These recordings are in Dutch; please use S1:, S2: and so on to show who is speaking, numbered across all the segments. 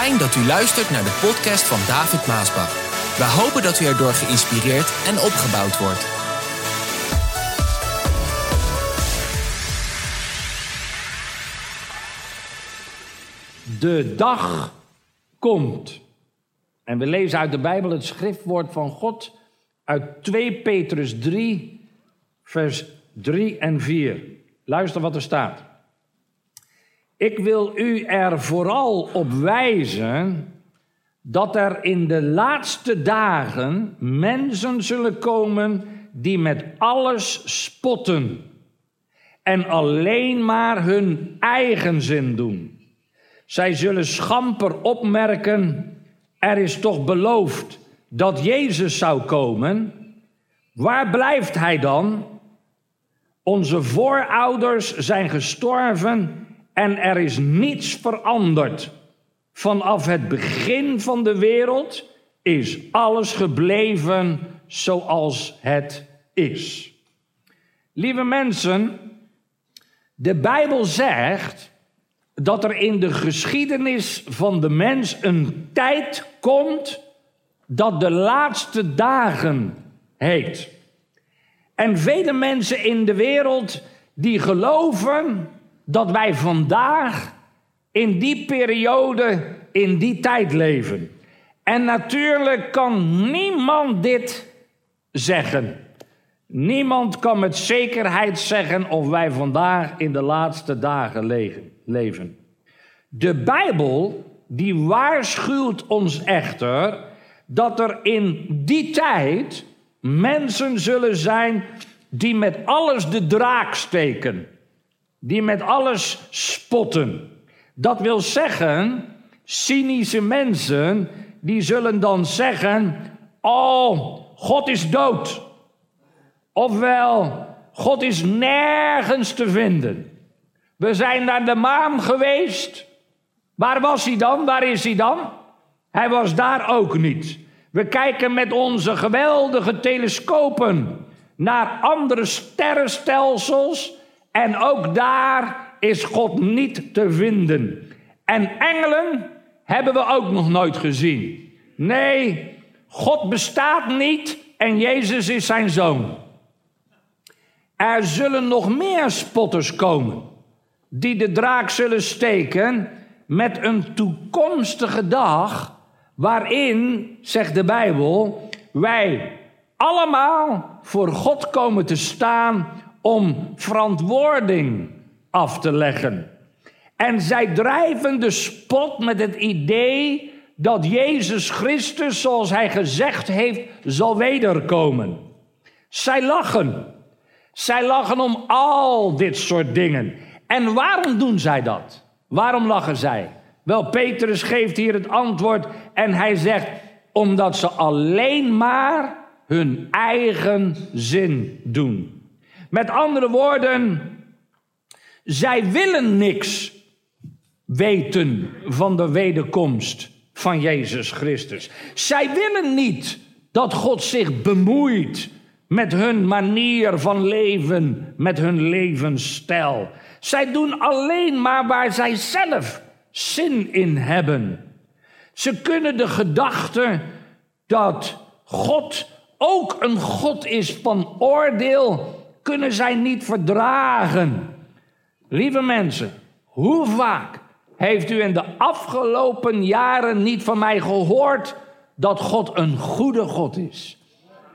S1: Fijn dat u luistert naar de podcast van David Maasbach. We hopen dat u erdoor geïnspireerd en opgebouwd wordt.
S2: De dag komt. En we lezen uit de Bijbel het schriftwoord van God uit 2 Petrus 3, vers 3 en 4. Luister wat er staat. Ik wil u er vooral op wijzen dat er in de laatste dagen mensen zullen komen die met alles spotten en alleen maar hun eigen zin doen. Zij zullen schamper opmerken: er is toch beloofd dat Jezus zou komen. Waar blijft hij dan? Onze voorouders zijn gestorven en er is niets veranderd. Vanaf het begin van de wereld is alles gebleven zoals het is. Lieve mensen, de Bijbel zegt dat er in de geschiedenis van de mens een tijd komt dat de laatste dagen heet. En vele mensen in de wereld die geloven dat wij vandaag in die periode, in die tijd leven. En natuurlijk kan niemand dit zeggen. Niemand kan met zekerheid zeggen of wij vandaag in de laatste dagen leven. De Bijbel, die waarschuwt ons echter dat er in die tijd mensen zullen zijn die met alles de draak steken die met alles spotten. Dat wil zeggen, cynische mensen, die zullen dan zeggen: Oh, God is dood. Ofwel, God is nergens te vinden. We zijn naar de maan geweest. Waar was hij dan? Waar is hij dan? Hij was daar ook niet. We kijken met onze geweldige telescopen naar andere sterrenstelsels en ook daar is God niet te vinden. En engelen hebben we ook nog nooit gezien. Nee, God bestaat niet en Jezus is zijn zoon. Er zullen nog meer spotters komen die de draak zullen steken met een toekomstige dag waarin, zegt de Bijbel, wij allemaal voor God komen te staan om verantwoording af te leggen. En zij drijven de spot met het idee dat Jezus Christus, zoals hij gezegd heeft, zal wederkomen. Zij lachen. Zij lachen om al dit soort dingen. En waarom doen zij dat? Waarom lachen zij? Wel, Petrus geeft hier het antwoord en hij zegt: omdat ze alleen maar hun eigen zin doen. Met andere woorden, zij willen niks weten van de wederkomst van Jezus Christus. Zij willen niet dat God zich bemoeit met hun manier van leven, met hun levensstijl. Zij doen alleen maar waar zij zelf zin in hebben. Ze kunnen de gedachte dat God ook een God is van oordeel kunnen zij niet verdragen. Lieve mensen, hoe vaak heeft u in de afgelopen jaren niet van mij gehoord dat God een goede God is?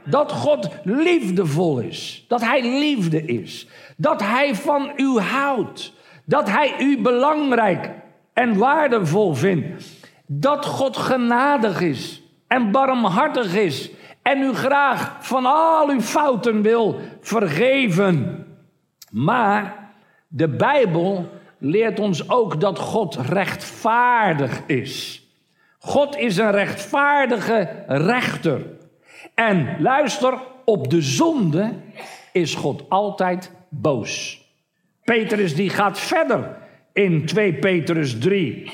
S2: Dat God liefdevol is. Dat Hij liefde is. Dat Hij van u houdt. Dat Hij u belangrijk en waardevol vindt. Dat God genadig is en barmhartig is en u graag van al uw fouten wil vergeven. Maar de Bijbel leert ons ook dat God rechtvaardig is. God is een rechtvaardige rechter. En luister, op de zonde is God altijd boos. Petrus die gaat verder in 2 Petrus 3,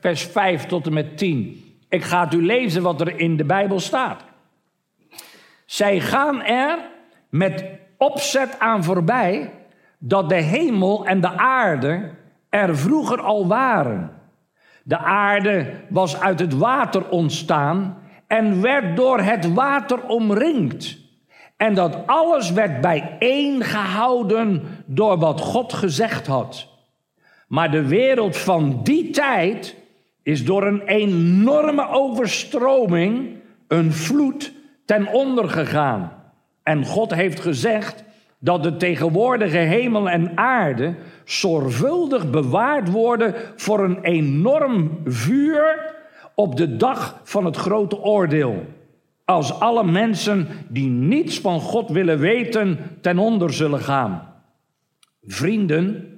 S2: vers 5 tot en met 10. Ik ga u lezen wat er in de Bijbel staat. Zij gaan er met opzet aan voorbij dat de hemel en de aarde er vroeger al waren. De aarde was uit het water ontstaan en werd door het water omringd. En dat alles werd bijeengehouden door wat God gezegd had. Maar de wereld van die tijd is door een enorme overstroming, een vloed, ten onder gegaan. En God heeft gezegd dat de tegenwoordige hemel en aarde zorgvuldig bewaard worden voor een enorm vuur op de dag van het grote oordeel. Als alle mensen die niets van God willen weten ten onder zullen gaan. Vrienden,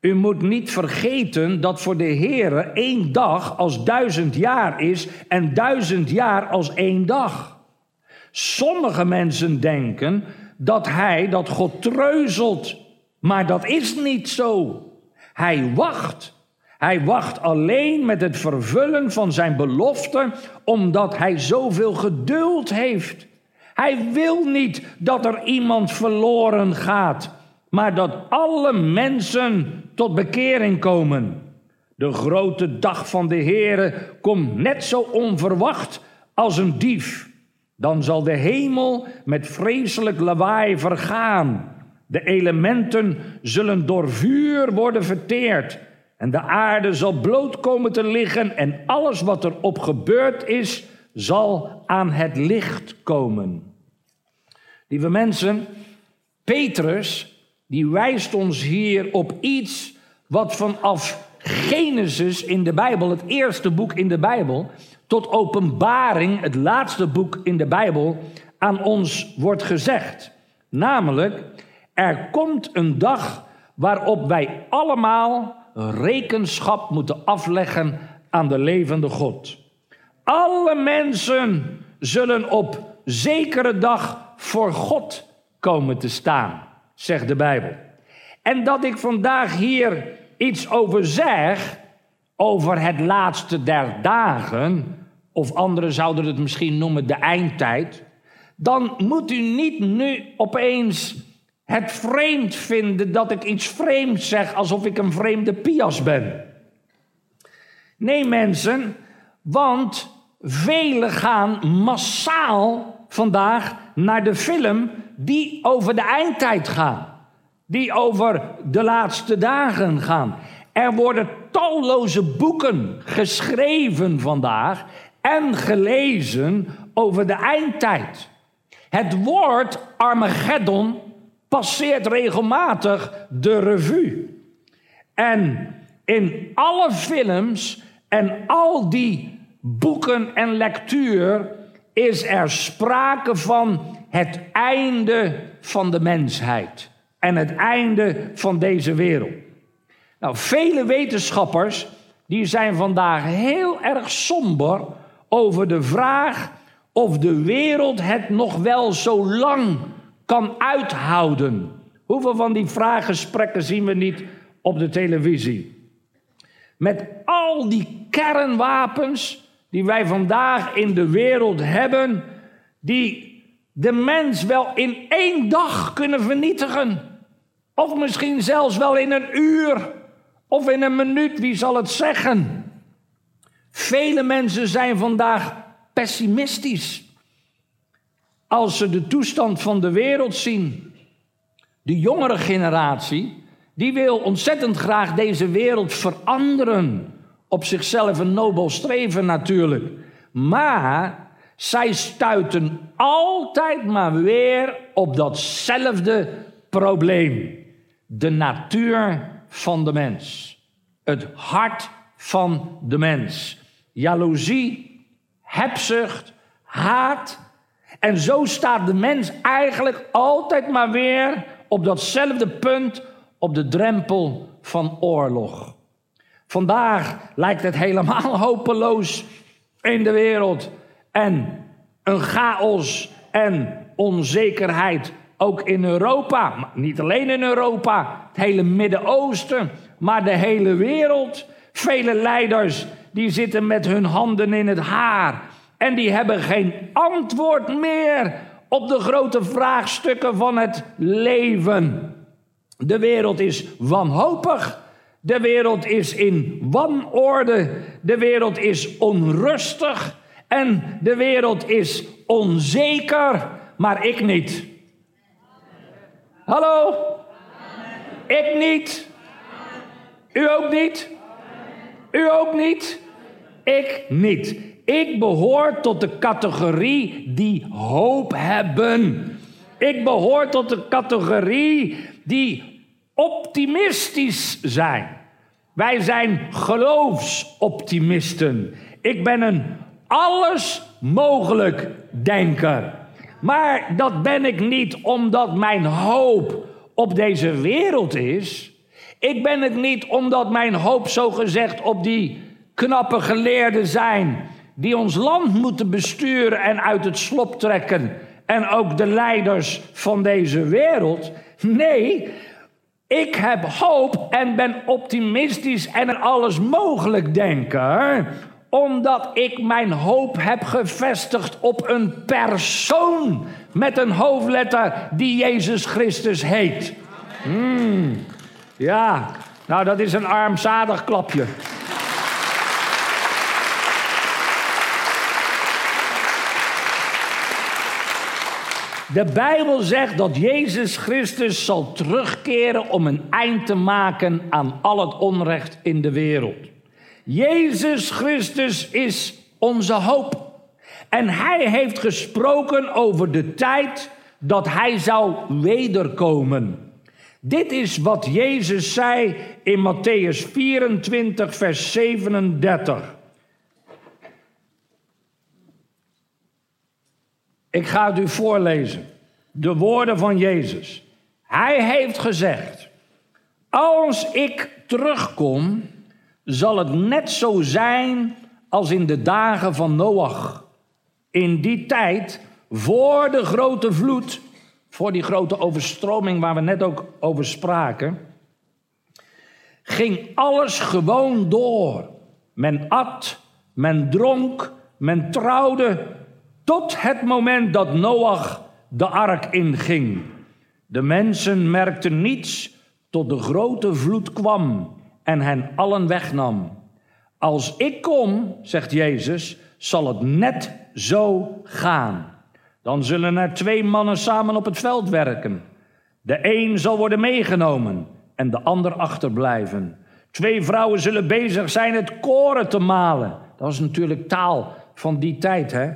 S2: u moet niet vergeten dat voor de Heere één dag als duizend jaar is en duizend jaar als één dag. Sommige mensen denken dat hij, dat God treuzelt, maar dat is niet zo. Hij wacht. Hij wacht alleen met het vervullen van zijn belofte, omdat hij zoveel geduld heeft. Hij wil niet dat er iemand verloren gaat, maar dat alle mensen tot bekering komen. De grote dag van de Heere komt net zo onverwacht als een dief. Dan zal de hemel met vreselijk lawaai vergaan. De elementen zullen door vuur worden verteerd. En de aarde zal bloot komen te liggen en alles wat erop gebeurd is, zal aan het licht komen. Lieve mensen, Petrus, die wijst ons hier op iets wat vanaf Genesis in de Bijbel, het eerste boek in de Bijbel, tot Openbaring, het laatste boek in de Bijbel, aan ons wordt gezegd. Namelijk, er komt een dag waarop wij allemaal rekenschap moeten afleggen aan de levende God. Alle mensen zullen op zekere dag voor God komen te staan, zegt de Bijbel. En dat ik vandaag hier iets over zeg, over het laatste der dagen, of anderen zouden het misschien noemen de eindtijd, dan moet u niet nu opeens het vreemd vinden dat ik iets vreemds zeg alsof ik een vreemde pias ben. Nee, mensen, want velen gaan massaal vandaag naar de film die over de eindtijd gaat. Die over de laatste dagen gaan. Er worden talloze boeken geschreven vandaag en gelezen over de eindtijd. Het woord Armageddon passeert regelmatig de revue. En in alle films en al die boeken en lectuur is er sprake van het einde van de mensheid en het einde van deze wereld. Nou, vele wetenschappers die zijn vandaag heel erg somber over de vraag of de wereld het nog wel zo lang kan uithouden. Hoeveel van die vraaggesprekken zien we niet op de televisie? Met al die kernwapens die wij vandaag in de wereld hebben, die de mens wel in één dag kunnen vernietigen. Of misschien zelfs wel in een uur of in een minuut, wie zal het zeggen? Vele mensen zijn vandaag pessimistisch als ze de toestand van de wereld zien. De jongere generatie, die wil ontzettend graag deze wereld veranderen. Op zichzelf een nobel streven natuurlijk. Maar zij stuiten altijd maar weer op datzelfde probleem. De natuur van de mens. Het hart van de mens. Jaloezie, hebzucht, haat. En zo staat de mens eigenlijk altijd maar weer op datzelfde punt op de drempel van oorlog. Vandaag lijkt het helemaal hopeloos in de wereld. En een chaos en onzekerheid ook in Europa. Maar niet alleen in Europa, het hele Midden-Oosten, maar de hele wereld. Vele leiders die zitten met hun handen in het haar. En die hebben geen antwoord meer op de grote vraagstukken van het leven. De wereld is wanhopig. De wereld is in wanorde. De wereld is onrustig. En de wereld is onzeker. Maar ik niet. Hallo? Ik niet. U ook niet? U ook niet? Ik niet. Ik behoor tot de categorie die hoop hebben. Ik behoor tot de categorie die optimistisch zijn. Wij zijn geloofsoptimisten. Ik ben een alles mogelijk denker. Maar dat ben ik niet omdat mijn hoop op deze wereld is. Ik ben het niet omdat mijn hoop zo gezegd op die knappe geleerden zijn die ons land moeten besturen en uit het slop trekken en ook de leiders van deze wereld. Nee, ik heb hoop en ben optimistisch en alles mogelijk denker, omdat ik mijn hoop heb gevestigd op een persoon met een hoofdletter die Jezus Christus heet. Hmm. Ja, nou dat is een armzadig klapje. De Bijbel zegt dat Jezus Christus zal terugkeren om een eind te maken aan al het onrecht in de wereld. Jezus Christus is onze hoop. En hij heeft gesproken over de tijd dat hij zou wederkomen. Dit is wat Jezus zei in Matthäus 24, vers 37. Ik ga het u voorlezen. De woorden van Jezus. Hij heeft gezegd: Als ik terugkom, zal het net zo zijn als in de dagen van Noach. In die tijd, voor de grote vloed, voor die grote overstroming waar we net ook over spraken, ging alles gewoon door. Men at, men dronk, men trouwde, tot het moment dat Noach de ark inging. De mensen merkten niets tot de grote vloed kwam en hen allen wegnam. Als ik kom, zegt Jezus, zal het net zo gaan. Dan zullen er twee mannen samen op het veld werken. De een zal worden meegenomen en de ander achterblijven. Twee vrouwen zullen bezig zijn het koren te malen. Dat was natuurlijk taal van die tijd, hè?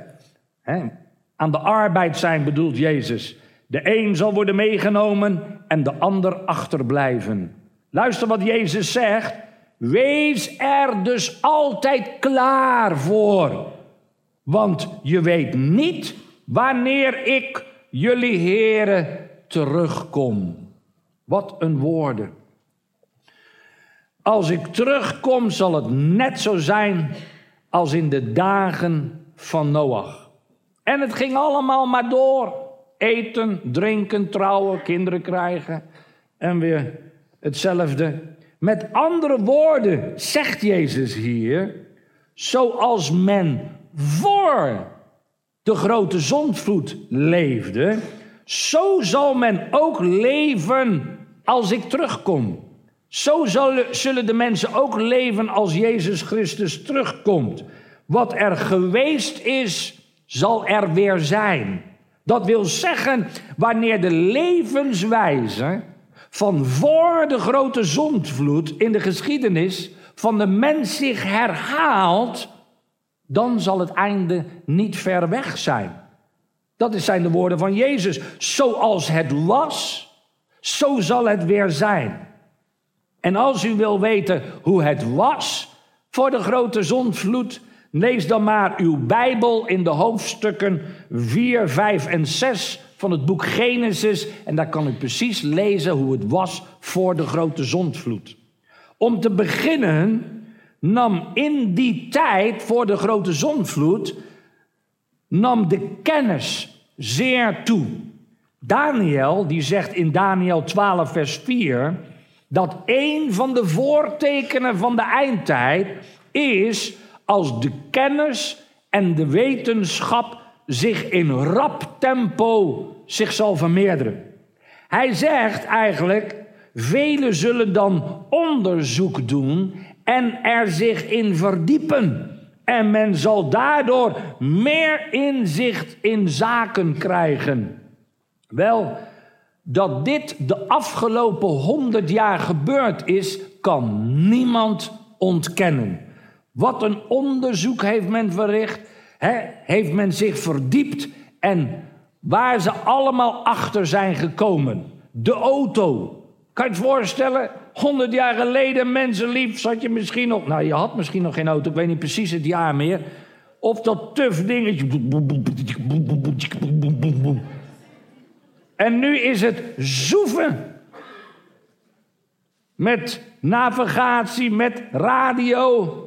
S2: Aan de arbeid zijn bedoelt Jezus. De een zal worden meegenomen en de ander achterblijven. Luister wat Jezus zegt. Wees er dus altijd klaar voor. Want je weet niet wanneer ik, jullie heren, terugkom. Wat een woorden. Als ik terugkom, zal het net zo zijn als in de dagen van Noach. En het ging allemaal maar door. Eten, drinken, trouwen, kinderen krijgen. En weer hetzelfde. Met andere woorden zegt Jezus hier, zoals men voor de grote zondvloed leefde, zo zal men ook leven als ik terugkom. Zo zullen de mensen ook leven als Jezus Christus terugkomt. Wat er geweest is, zal er weer zijn. Dat wil zeggen, wanneer de levenswijze van voor de grote zondvloed in de geschiedenis van de mens zich herhaalt, dan zal het einde niet ver weg zijn. Dat zijn de woorden van Jezus. Zoals het was, zo zal het weer zijn. En als u wil weten hoe het was voor de grote zondvloed, Lees dan maar uw Bijbel in de hoofdstukken 4, 5 en 6 van het boek Genesis. En daar kan u precies lezen hoe het was voor de grote zondvloed. Om te beginnen nam in die tijd voor de grote zondvloed nam de kennis zeer toe. Daniel, die zegt in Daniel 12, vers 4, dat een van de voortekenen van de eindtijd is als de kennis en de wetenschap zich in rap tempo zich zal vermeerderen. Hij zegt eigenlijk Velen zullen dan onderzoek doen en er zich in verdiepen. En men zal daardoor meer inzicht in zaken krijgen. Wel, dat dit de afgelopen honderd jaar gebeurd is, kan niemand ontkennen. Wat een onderzoek heeft men verricht, heeft men zich verdiept en waar ze allemaal achter zijn gekomen. De auto. Kan je het voorstellen? 100 jaar geleden, mensenlief, zat je misschien nog. Nou, je had misschien nog geen auto, ik weet niet precies het jaar meer. Of dat tuf dingetje. En nu is het zoeven. Met navigatie, met radio.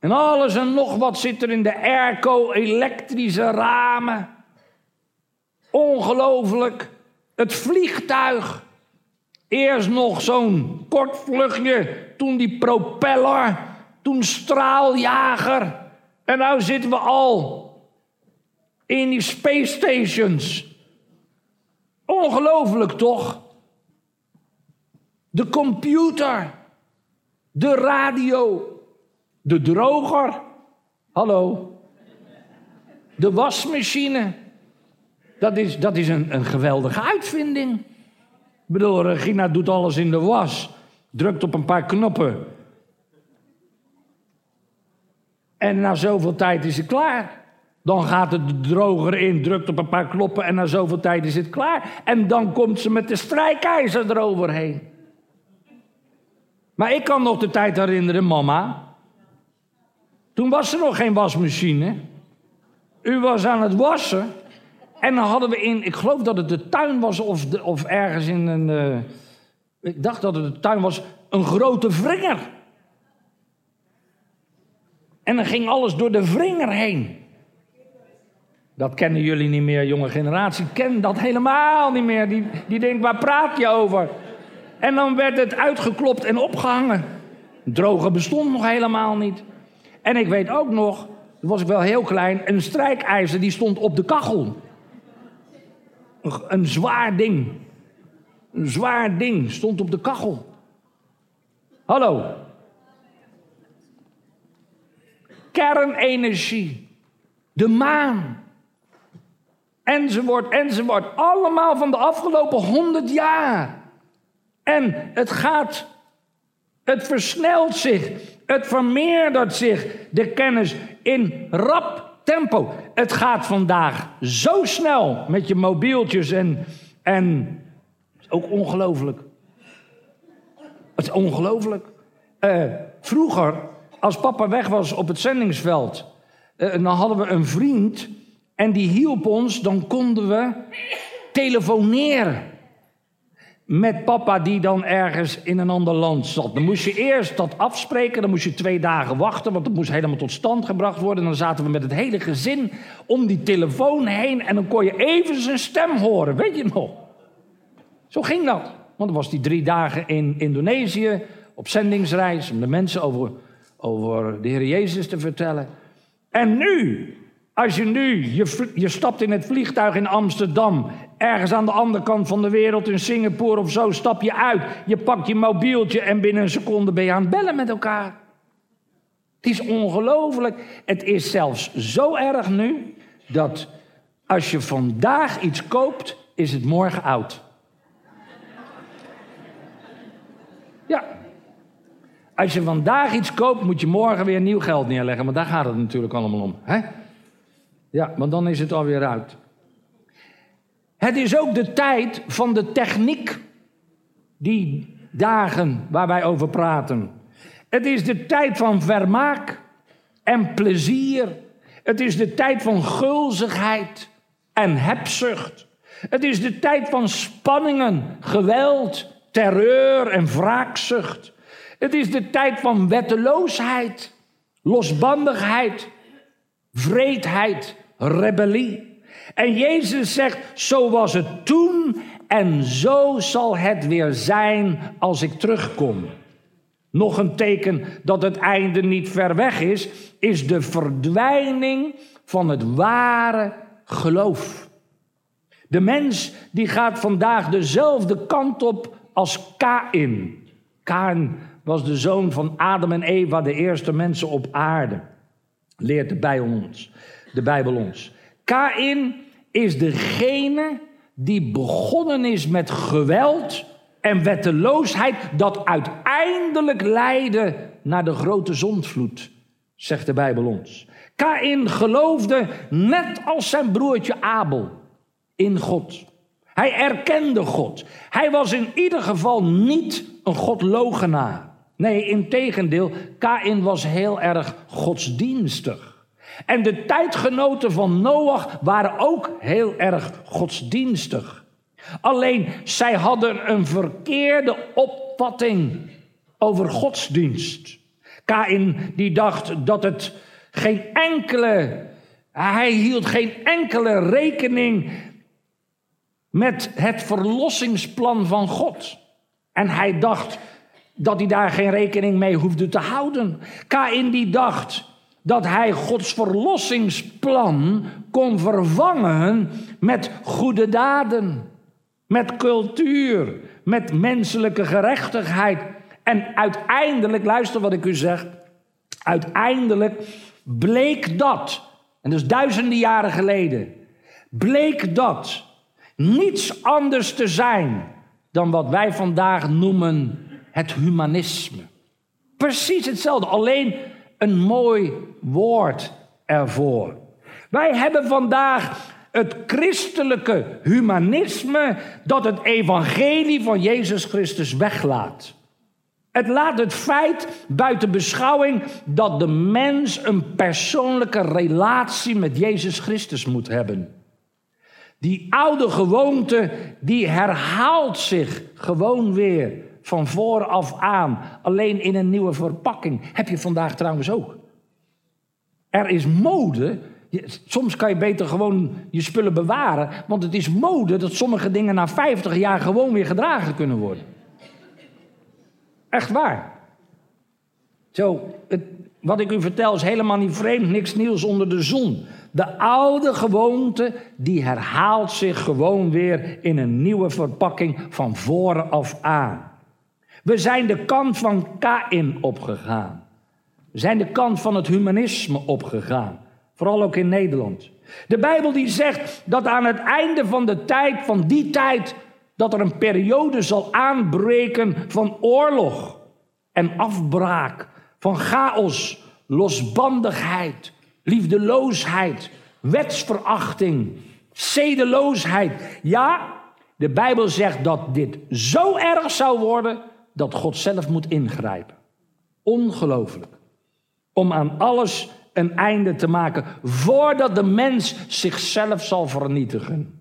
S2: En alles en nog wat zit er in de airco, elektrische ramen. Ongelooflijk. Het vliegtuig. Eerst nog zo'n kort vluchtje, toen die propeller, toen straaljager. En nu zitten we al in die space stations. Ongelooflijk toch? De computer, de radio, de droger. Hallo. De wasmachine. Dat is, dat is een, een geweldige uitvinding. Ik bedoel, Regina doet alles in de was. Drukt op een paar knoppen. En na zoveel tijd is het klaar. Dan gaat het droger in, drukt op een paar knoppen en na zoveel tijd is het klaar. En dan komt ze met de strijkijzer eroverheen. Maar ik kan nog de tijd herinneren, mama. Toen was er nog geen wasmachine. U was aan het wassen. En dan hadden we in, ik geloof dat het de tuin was of, of ergens in een. Uh, ik dacht dat het de tuin was, een grote wringer. En dan ging alles door de wringer heen. Dat kennen jullie niet meer, jonge generatie. Ken dat helemaal niet meer. Die, die denkt, waar praat je over? En dan werd het uitgeklopt en opgehangen. Droge bestond nog helemaal niet. En ik weet ook nog, toen was ik wel heel klein, een strijkijzer die stond op de kachel. Een, zwaar ding. Een zwaar ding stond op de kachel. Hallo. Kernenergie. De maan. Enzovoort, enzovoort. Allemaal van de afgelopen honderd jaar. En het gaat, het versnelt zich, het vermeerdert zich, de kennis in rap tempo. Het gaat vandaag zo snel met je mobieltjes en, en ook ongelooflijk. Het is ongelooflijk. Uh, vroeger, als papa weg was op het zendingsveld, uh, dan hadden we een vriend en die hielp ons, dan konden we telefoneren met papa die dan ergens in een ander land zat. Dan moest je eerst dat afspreken, dan moest je twee dagen wachten, want het moest helemaal tot stand gebracht worden. En dan zaten we met het hele gezin om die telefoon heen en dan kon je even zijn stem horen, weet je nog? Zo ging dat. Want dan was die drie dagen in Indonesië op zendingsreis om de mensen over, over de Heer Jezus te vertellen. En nu, als je nu, je, je stapt in het vliegtuig in Amsterdam, ergens aan de andere kant van de wereld, in Singapore of zo, stap je uit. Je pakt je mobieltje en binnen een seconde ben je aan het bellen met elkaar. Het is ongelooflijk. Het is zelfs zo erg nu dat als je vandaag iets koopt, is het morgen oud. Ja. Als je vandaag iets koopt, moet je morgen weer nieuw geld neerleggen. Maar daar gaat het natuurlijk allemaal om. Hè? Ja, maar dan is het alweer uit. Het is ook de tijd van de techniek. Die dagen waar wij over praten. Het is de tijd van vermaak en plezier. Het is de tijd van gulzigheid en hebzucht. Het is de tijd van spanningen, geweld, terreur en wraakzucht. Het is de tijd van wetteloosheid, losbandigheid, vreedheid, rebellie. En Jezus zegt, zo was het toen en zo zal het weer zijn als ik terugkom. Nog een teken dat het einde niet ver weg is, is de verdwijning van het ware geloof. De mens die gaat vandaag dezelfde kant op als Kain. Kain was de zoon van Adam en Eva, de eerste mensen op aarde. Leert de Bijbel ons. De Bijbel ons. Kain is degene die begonnen is met geweld en wetteloosheid, dat uiteindelijk leidde naar de grote zondvloed, zegt de Bijbel ons. Kain geloofde, net als zijn broertje Abel, in God. Hij erkende God. Hij was in ieder geval niet een godlogenaar. Nee, in tegendeel, Kain was heel erg godsdienstig. En de tijdgenoten van Noach waren ook heel erg godsdienstig. Alleen zij hadden een verkeerde opvatting over godsdienst. Kain die dacht dat het geen enkele, hij hield geen enkele rekening met het verlossingsplan van God. En hij dacht dat hij daar geen rekening mee hoefde te houden. Kain die dacht dat hij Gods verlossingsplan kon vervangen met goede daden, met cultuur, met menselijke gerechtigheid. En uiteindelijk, luister wat ik u zeg, uiteindelijk bleek dat, en dat is duizenden jaren geleden, bleek dat niets anders te zijn dan wat wij vandaag noemen het humanisme. Precies hetzelfde, alleen een mooi woord ervoor. Wij hebben vandaag het christelijke humanisme dat het evangelie van Jezus Christus weglaat. Het laat het feit buiten beschouwing dat de mens een persoonlijke relatie met Jezus Christus moet hebben. Die oude gewoonte, die herhaalt zich gewoon weer van vooraf aan, alleen in een nieuwe verpakking. Heb je vandaag trouwens ook. Er is mode. Soms kan je beter gewoon je spullen bewaren, want het is mode dat sommige dingen na 50 jaar gewoon weer gedragen kunnen worden. Echt waar. Zo, het, wat ik u vertel is helemaal niet vreemd, niks nieuws onder de zon. De oude gewoonte, die herhaalt zich gewoon weer in een nieuwe verpakking van voren af aan. We zijn de kant van Kain opgegaan. We zijn de kant van het humanisme opgegaan. Vooral ook in Nederland. De Bijbel die zegt dat aan het einde van de tijd, van die tijd, dat er een periode zal aanbreken van oorlog en afbraak, van chaos, losbandigheid, liefdeloosheid, wetsverachting, zedeloosheid. Ja, de Bijbel zegt dat dit zo erg zou worden dat God zelf moet ingrijpen. Ongelooflijk. Om aan alles een einde te maken voordat de mens zichzelf zal vernietigen.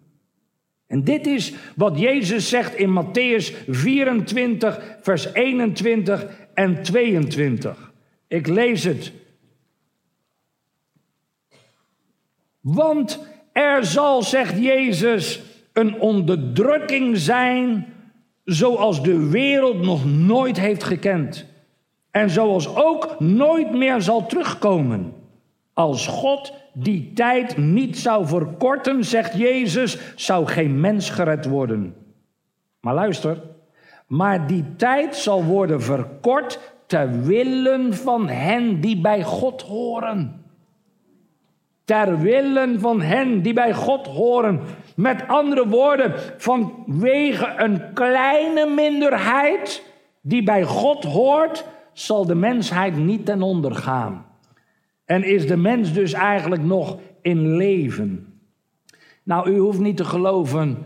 S2: En dit is wat Jezus zegt in Matthäus 24, vers 21 en 22. Ik lees het. Want er zal, zegt Jezus, een onderdrukking zijn zoals de wereld nog nooit heeft gekend. En zoals ook nooit meer zal terugkomen. Als God die tijd niet zou verkorten, zegt Jezus, zou geen mens gered worden. Maar luister, maar die tijd zal worden verkort ter willen van hen die bij God horen. Ter willen van hen die bij God horen. Met andere woorden, vanwege een kleine minderheid die bij God hoort, zal de mensheid niet ten onder gaan. En is de mens dus eigenlijk nog in leven? Nou, u hoeft niet te geloven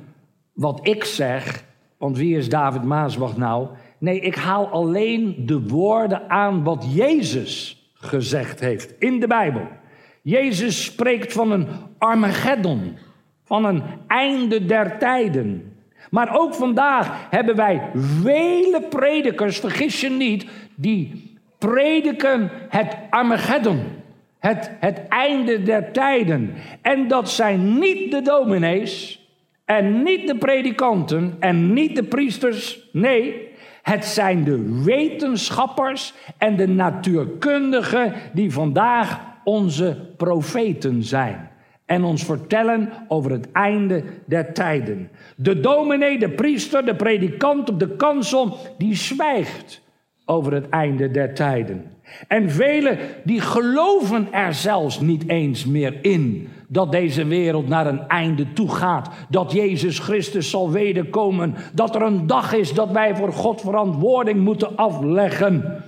S2: wat ik zeg, want wie is David Maasbach nou? Nee, ik haal alleen de woorden aan wat Jezus gezegd heeft in de Bijbel. Jezus spreekt van een Armageddon, van een einde der tijden. Maar ook vandaag hebben wij vele predikers, vergis je niet, die prediken het Armageddon. Het, het einde der tijden. En dat zijn niet de dominees en niet de predikanten en niet de priesters. Nee, het zijn de wetenschappers en de natuurkundigen die vandaag onze profeten zijn. en ons vertellen over het einde der tijden. De dominee, de priester, de predikant op de kansel, die zwijgt over het einde der tijden. En velen die geloven er zelfs niet eens meer in dat deze wereld naar een einde toe gaat. Dat Jezus Christus zal wederkomen. Dat er een dag is dat wij voor God verantwoording moeten afleggen.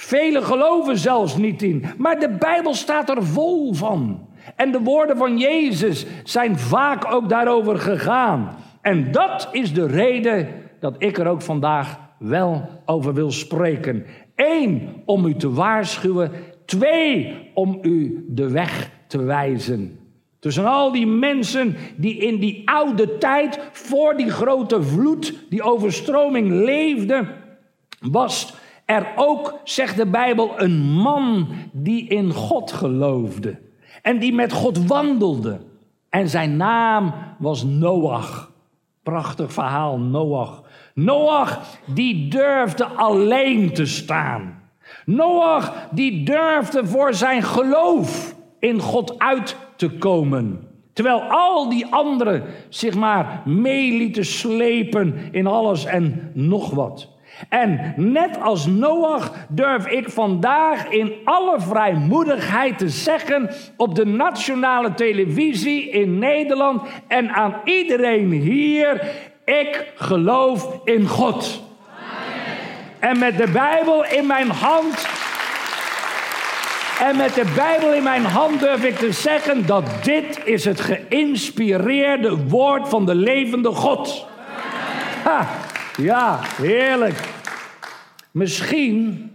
S2: Velen geloven zelfs niet in. Maar de Bijbel staat er vol van. En de woorden van Jezus zijn vaak ook daarover gegaan. En dat is de reden dat ik er ook vandaag wel over wil spreken. Eén, om u te waarschuwen. Twee, om u de weg te wijzen. Tussen al die mensen die in die oude tijd, voor die grote vloed, die overstroming leefden, was er ook, zegt de Bijbel, een man die in God geloofde. En die met God wandelde. En zijn naam was Noach. Prachtig verhaal, Noach. Noach die durfde alleen te staan. Noach die durfde voor zijn geloof in God uit te komen. Terwijl al die anderen zich maar mee lieten slepen in alles en nog wat. En net als Noach durf ik vandaag in alle vrijmoedigheid te zeggen op de nationale televisie in Nederland en aan iedereen hier: ik geloof in God. En met de Bijbel in mijn hand. En met de Bijbel in mijn hand durf ik te zeggen dat dit is het geïnspireerde woord van de levende God. Ha, ja, heerlijk. Misschien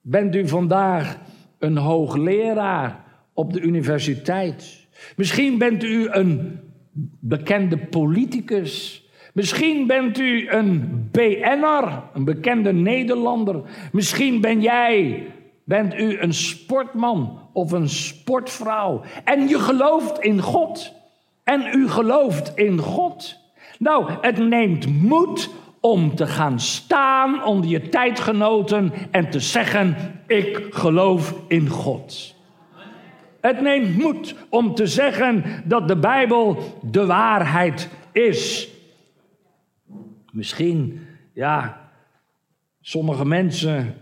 S2: bent u vandaag een hoogleraar op de universiteit. Misschien bent u een bekende politicus. Misschien bent u een BN'er, een bekende Nederlander. Misschien ben jij, bent u een sportman of een sportvrouw. En je gelooft in God. En u gelooft in God. Nou, het neemt moed om te gaan staan onder je tijdgenoten en te zeggen: Ik geloof in God. Het neemt moed om te zeggen dat de Bijbel de waarheid is. Misschien, ja, sommige mensen,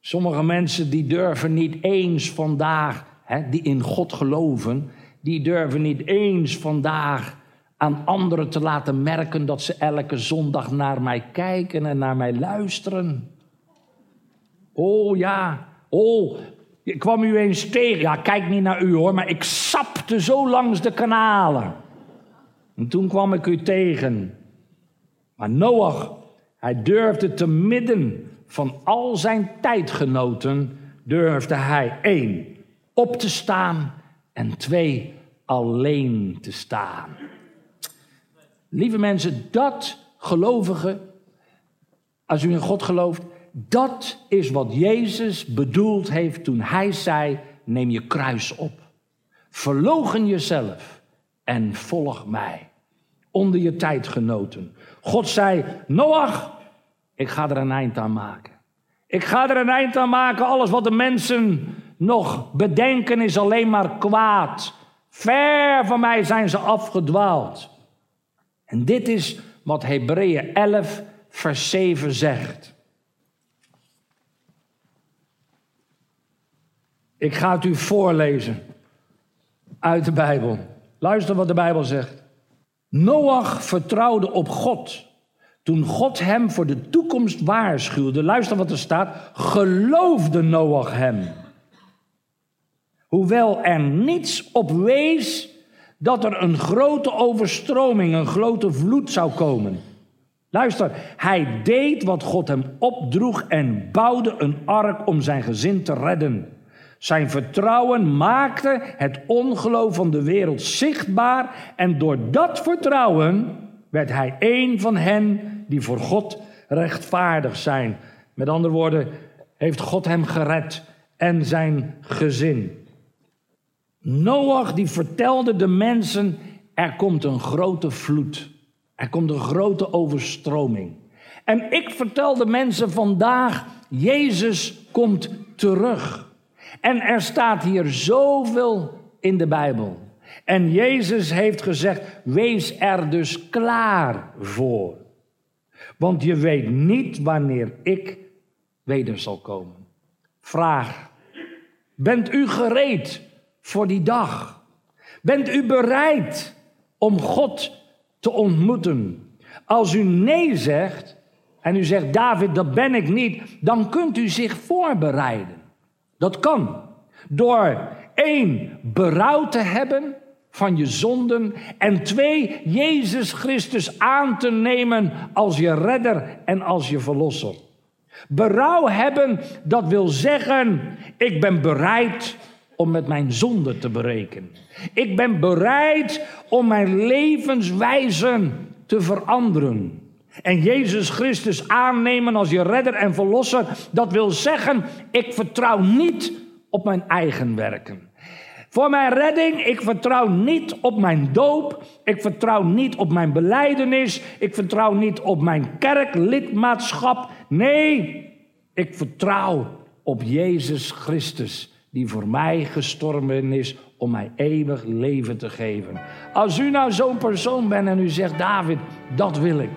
S2: sommige mensen die durven niet eens vandaag, hè, die in God geloven, die durven niet eens vandaag aan anderen te laten merken dat ze elke zondag naar mij kijken en naar mij luisteren. Oh ja, oh, ik kwam u eens tegen. Ja, kijk niet naar u hoor, maar ik sapte zo langs de kanalen. En toen kwam ik u tegen. Maar Noach, hij durfde te midden van al zijn tijdgenoten, durfde hij één, op te staan en twee, alleen te staan. Lieve mensen, dat gelovige, als u in God gelooft, dat is wat Jezus bedoeld heeft toen hij zei: neem je kruis op. Verlogen jezelf en volg mij. Onder je tijdgenoten. God zei: Noach, ik ga er een eind aan maken. Ik ga er een eind aan maken. Alles wat de mensen nog bedenken is alleen maar kwaad. Ver van mij zijn ze afgedwaald. En dit is wat Hebreeën 11, vers 7 zegt. Ik ga het u voorlezen uit de Bijbel. Luister wat de Bijbel zegt. Noach vertrouwde op God. Toen God hem voor de toekomst waarschuwde, luister wat er staat, geloofde Noach hem. Hoewel er niets op wees dat er een grote overstroming, een grote vloed zou komen. Luister, hij deed wat God hem opdroeg en bouwde een ark om zijn gezin te redden. Zijn vertrouwen maakte het ongeloof van de wereld zichtbaar en door dat vertrouwen werd hij een van hen die voor God rechtvaardig zijn. Met andere woorden, heeft God hem gered en zijn gezin. Noach die vertelde de mensen, er komt een grote vloed. Er komt een grote overstroming. En ik vertel de mensen vandaag, Jezus komt terug. En er staat hier zoveel in de Bijbel. En Jezus heeft gezegd: wees er dus klaar voor. Want je weet niet wanneer ik weder zal komen. Vraag: Bent u gereed voor die dag? Bent u bereid om God te ontmoeten? Als u nee zegt en u zegt: David, dat ben ik niet, dan kunt u zich voorbereiden. Dat kan door één berouw te hebben van je zonden. En twee, Jezus Christus aan te nemen als je redder en als je verlosser. Berouw hebben, dat wil zeggen, ik ben bereid om met mijn zonde te berekenen. Ik ben bereid om mijn levenswijze te veranderen. En Jezus Christus aannemen als je redder en verlosser, dat wil zeggen, ik vertrouw niet op mijn eigen werken. Voor mijn redding, ik vertrouw niet op mijn doop. Ik vertrouw niet op mijn beleidenis. Ik vertrouw niet op mijn kerklidmaatschap. Nee, ik vertrouw op Jezus Christus, die voor mij gestorven is om mij eeuwig leven te geven. Als u nou zo'n persoon bent en u zegt, David, dat wil ik,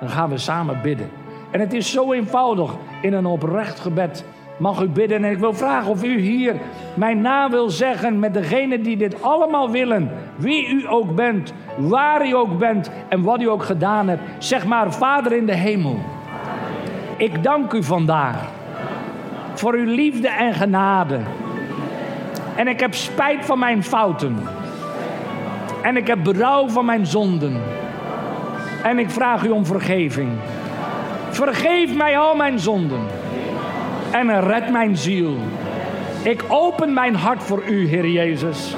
S2: dan gaan we samen bidden. En het is zo eenvoudig in een oprecht gebed mag u bidden. En ik wil vragen of u hier mijn naam wil zeggen met degene die dit allemaal willen. Wie u ook bent, waar u ook bent en wat u ook gedaan hebt. Zeg maar, Vader in de hemel. Ik dank u vandaag voor uw liefde en genade. En ik heb spijt van mijn fouten. En ik heb berouw van mijn zonden. En ik vraag u om vergeving. Vergeef mij al mijn zonden en red mijn ziel. Ik open mijn hart voor u, Heer Jezus.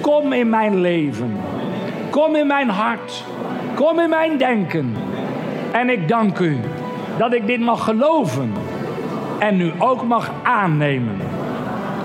S2: Kom in mijn leven. Kom in mijn hart. Kom in mijn denken. En ik dank u dat ik dit mag geloven en nu ook mag aannemen.